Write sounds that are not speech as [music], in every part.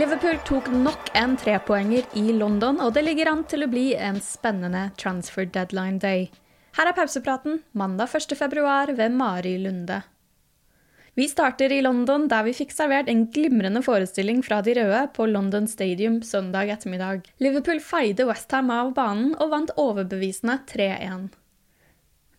Liverpool tok nok en trepoenger i London, og det ligger an til å bli en spennende transfer deadline day. Her er pausepraten mandag 1.2 ved Mari Lunde. Vi starter i London, der vi fikk servert en glimrende forestilling fra de røde på London Stadium søndag ettermiddag. Liverpool feide Westham av banen og vant overbevisende 3-1.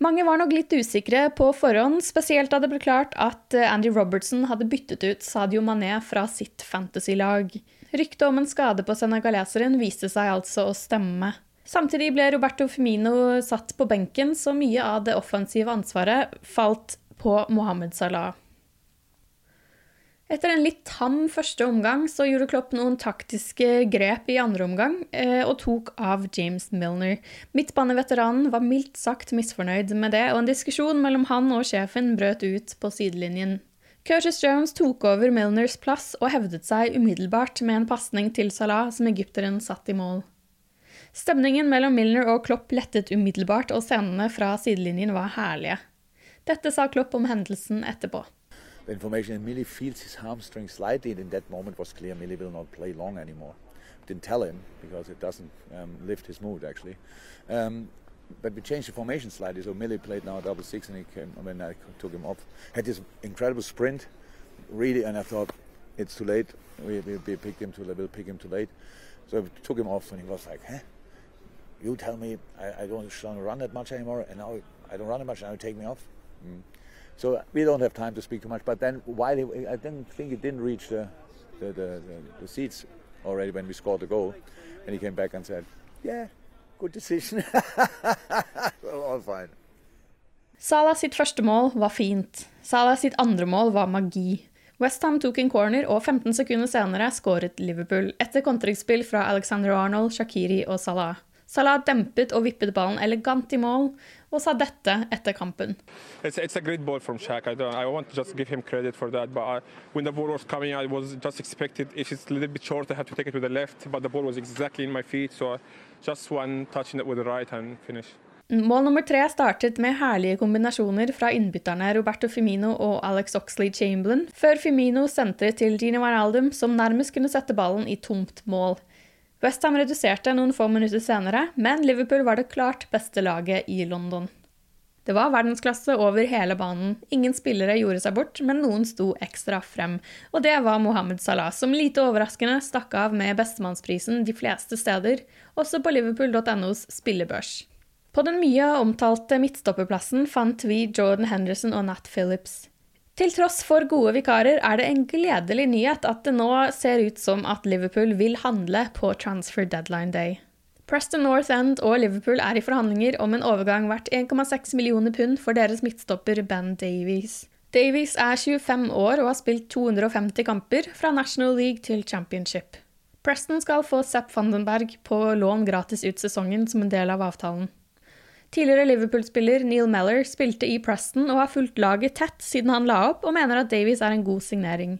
Mange var nok litt usikre på forhånd, spesielt da det ble klart at Andy Robertson hadde byttet ut Sadio Mané fra sitt fantasy-lag. Ryktet om en skade på senegaleseren viste seg altså å stemme. Samtidig ble Roberto Firmino satt på benken, så mye av det offensive ansvaret falt på Mohammed Salah. Etter en litt tam første omgang så gjorde Klopp noen taktiske grep i andre omgang eh, og tok av James Milner. Midtbaneveteranen var mildt sagt misfornøyd med det, og en diskusjon mellom han og sjefen brøt ut på sidelinjen. Curtis Jones tok over Milners plass og hevdet seg umiddelbart med en pasning til Salah som egypteren satt i mål. Stemningen mellom Milner og Klopp lettet umiddelbart, og scenene fra sidelinjen var herlige. Dette sa Klopp om hendelsen etterpå. The information and Millie feels his hamstring slightly, and in that moment was clear Millie will not play long anymore. Didn't tell him because it doesn't um, lift his mood actually. Um, but we changed the formation slightly, so Millie played now double six, and he came when I took him off. Had this incredible sprint, really, and I thought it's too late. We, we, we picked him too late. We'll pick him too late. So I took him off, and he was like, "Huh? You tell me I, I don't run that much anymore, and now I don't run that much, and now you take me off." Mm. So we don't have time to speak too much. But then, why I didn't think he didn't reach the, the, the, the seats already when we scored the goal, and he came back and said, "Yeah, good decision. [laughs] All fine." Salah sitt første mål var fint. Salah sitt andre mål var magi. Westham tok en corner, og 15 sekunder senere skåret Liverpool etter kontringsspill fra Alexander Arnold, Shakiri og Salah. Salah dempet og vippet ballen elegant i mål, og sa dette etter kampen. It's, it's a great ball from Shaq. I, I want to just give him credit for that. But I, when the ball was coming, I was just expected if it's a little bit short, I have to take it with the left. But the ball was exactly in my feet, so just one touching with the right and finish. Mål nummer tre startet med herlige kombinasjoner fra innbytterne Roberto Firmino og Alex Oxley Chamberlain, før Firmino sentret til Gino Wijnaldum, som nærmest kunne sette ballen i tomt mål. Westham reduserte noen få minutter senere, men Liverpool var det klart beste laget i London. Det var verdensklasse over hele banen. Ingen spillere gjorde seg bort, men noen sto ekstra frem. Og det var Mohammed Salah, som lite overraskende stakk av med bestemannsprisen de fleste steder, også på liverpool.nos spillebørs. På den mye omtalte midtstopperplassen fant vi Jordan Henderson og Nat Phillips. Til tross for gode vikarer er det en gledelig nyhet at det nå ser ut som at Liverpool vil handle på transfer deadline day. Preston North End og Liverpool er i forhandlinger om en overgang verdt 1,6 millioner pund for deres midtstopper Ben Davies. Davies er 25 år og har spilt 250 kamper fra National League til Championship. Preston skal få Sepp Vandenberg på lån gratis ut sesongen som en del av avtalen. Tidligere Liverpool-spiller Neil Meller spilte i Preston og har fulgt laget tett siden han la opp, og mener at Davies er en god signering.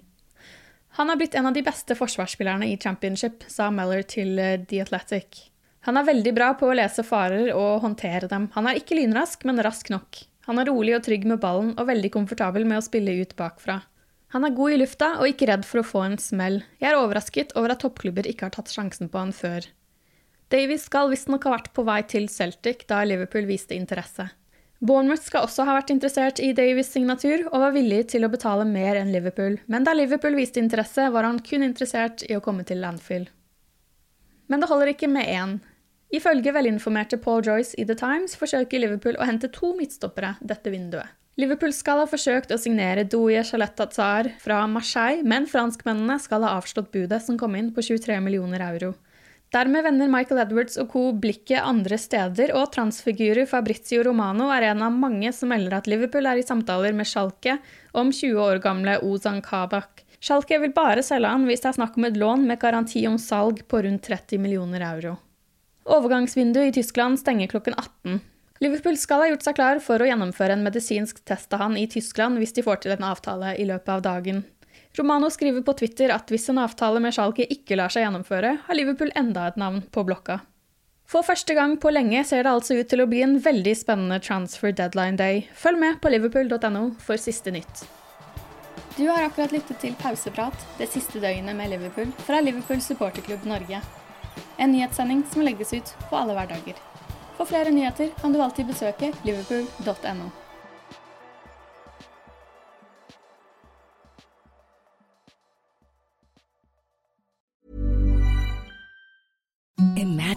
Han har blitt en av de beste forsvarsspillerne i championship, sa Meller til eh, The Athletic. Han er veldig bra på å lese farer og håndtere dem. Han er ikke lynrask, men rask nok. Han er rolig og trygg med ballen og veldig komfortabel med å spille ut bakfra. Han er god i lufta og ikke redd for å få en smell. Jeg er overrasket over at toppklubber ikke har tatt sjansen på han før. Davies skal visstnok ha vært på vei til Celtic da Liverpool viste interesse. Bournemouth skal også ha vært interessert i Davies signatur og var villig til å betale mer enn Liverpool, men da Liverpool viste interesse, var han kun interessert i å komme til Landfill. Men det holder ikke med én. Ifølge velinformerte Paul Joyce i The Times forsøker Liverpool å hente to midtstoppere dette vinduet. Liverpool skal ha forsøkt å signere Douye Chaletta fra Marseille, men franskmennene skal ha avslått budet som kom inn på 23 millioner euro. Dermed vender Michael Edwards og co. blikket andre steder, og transfigurer Fabrizio Romano er en av mange som melder at Liverpool er i samtaler med Schalke om 20 år gamle Ozan Kabak. Schalke vil bare selge han hvis det er snakk om et lån med garanti om salg på rundt 30 millioner euro. Overgangsvinduet i Tyskland stenger klokken 18. Liverpool skal ha gjort seg klar for å gjennomføre en medisinsk test av han i Tyskland hvis de får til en avtale i løpet av dagen. Romano skriver på Twitter at hvis en avtale med Schalke ikke lar seg gjennomføre, har Liverpool enda et navn på blokka. For første gang på lenge ser det altså ut til å bli en veldig spennende transfer deadline day. Følg med på liverpool.no for siste nytt. Du har akkurat lyttet til Pauseprat, det siste døgnet med Liverpool, fra Liverpool supporterklubb Norge. En nyhetssending som legges ut på alle hverdager. For flere nyheter kan du alltid besøke liverpool.no.